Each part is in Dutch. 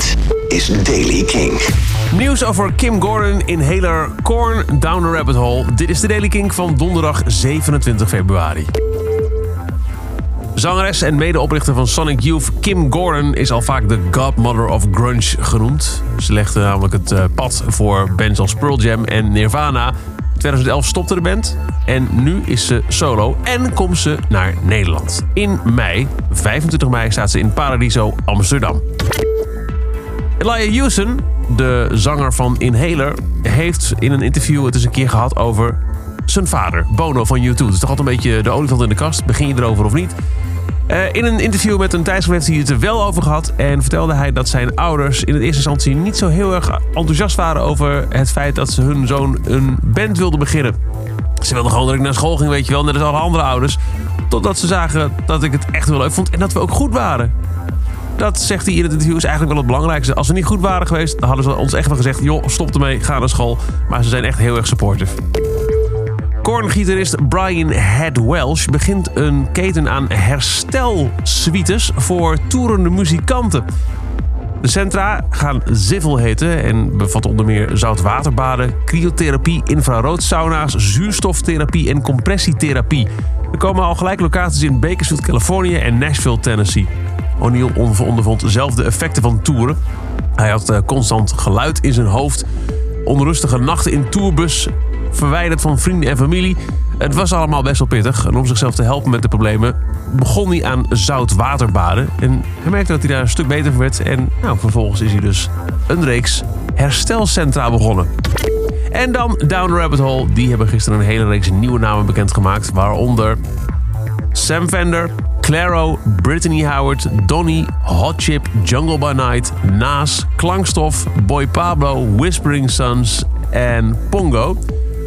Dit is Daily King. Nieuws over Kim Gordon, inhaler Corn Down the Rabbit Hole. Dit is de Daily King van donderdag 27 februari. Zangeres en medeoprichter van Sonic Youth, Kim Gordon, is al vaak de godmother of grunge genoemd. Ze legde namelijk het eh, pad voor bands als Pearl Jam en Nirvana. In 2011 stopte de band en nu is ze solo en komt ze naar Nederland. In mei, 25 mei, staat ze in Paradiso, Amsterdam. Elijah Houston, de zanger van Inhaler, heeft in een interview het eens een keer gehad over zijn vader, Bono van U2. Het is toch altijd een beetje de olifant in de kast. Begin je erover of niet? Uh, in een interview met een tijdschrift heeft hij het er wel over gehad. En vertelde hij dat zijn ouders in het eerste instantie niet zo heel erg enthousiast waren over het feit dat ze hun zoon een band wilden beginnen. Ze wilden gewoon dat ik naar school ging, weet je wel, net als alle andere ouders. Totdat ze zagen dat ik het echt wel leuk vond en dat we ook goed waren. Dat zegt hij in het interview is eigenlijk wel het belangrijkste. Als we niet goed waren geweest, dan hadden ze ons echt wel gezegd: joh, stop ermee, ga naar school. Maar ze zijn echt heel erg supportive. Korngitarist Brian Head Welsh begint een keten aan herstelsuites voor toerende muzikanten. De centra gaan Zivel heten en bevatten onder meer zoutwaterbaden, cryotherapie, infraroodsauna's, zuurstoftherapie en compressietherapie. Er komen al gelijk locaties in Bakersfield, Californië en Nashville, Tennessee. O'Neill ondervond dezelfde effecten van toeren. Hij had eh, constant geluid in zijn hoofd, onrustige nachten in tourbus, verwijderd van vrienden en familie. Het was allemaal best wel pittig. En om zichzelf te helpen met de problemen begon hij aan zoutwaterbaden. En hij merkte dat hij daar een stuk beter van werd. En nou, vervolgens is hij dus een reeks herstelcentra begonnen. En dan Down Rabbit Hole. Die hebben gisteren een hele reeks nieuwe namen bekendgemaakt. Waaronder Sam Fender, Claro, Brittany Howard, Donny, Hot Chip, Jungle by Night, Naas, Klankstof, Boy Pablo, Whispering Sons en Pongo.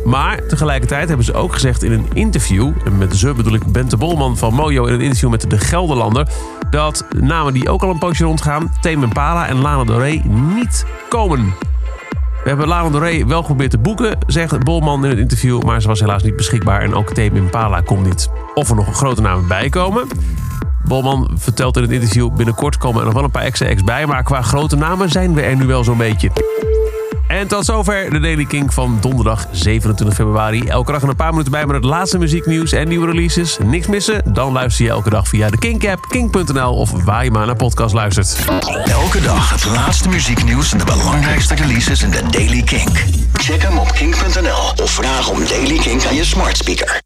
Maar tegelijkertijd hebben ze ook gezegd in een interview, en met ze bedoel ik Bente Bolman van Mojo in een interview met de Gelderlander, dat namen die ook al een poosje rondgaan, Tame Impala en Lana Del niet komen. We hebben Lana Del Rey wel geprobeerd te boeken, zegt Bolman in het interview, maar ze was helaas niet beschikbaar en ook Tame Impala komt niet. Of er nog een grote namen bij komen. Bolman vertelt in het interview, binnenkort komen er nog wel een paar extra ex bij, maar qua grote namen zijn we er nu wel zo'n beetje. En tot zover de Daily King van donderdag 27 februari. Elke dag een paar minuten bij met het laatste muzieknieuws en nieuwe releases. Niks missen? Dan luister je elke dag via de Kink-app, kink.nl of waar je maar naar podcast luistert. Elke dag het laatste muzieknieuws en de belangrijkste releases in de Daily King. Check hem op kink.nl of vraag om Daily King aan je smart speaker.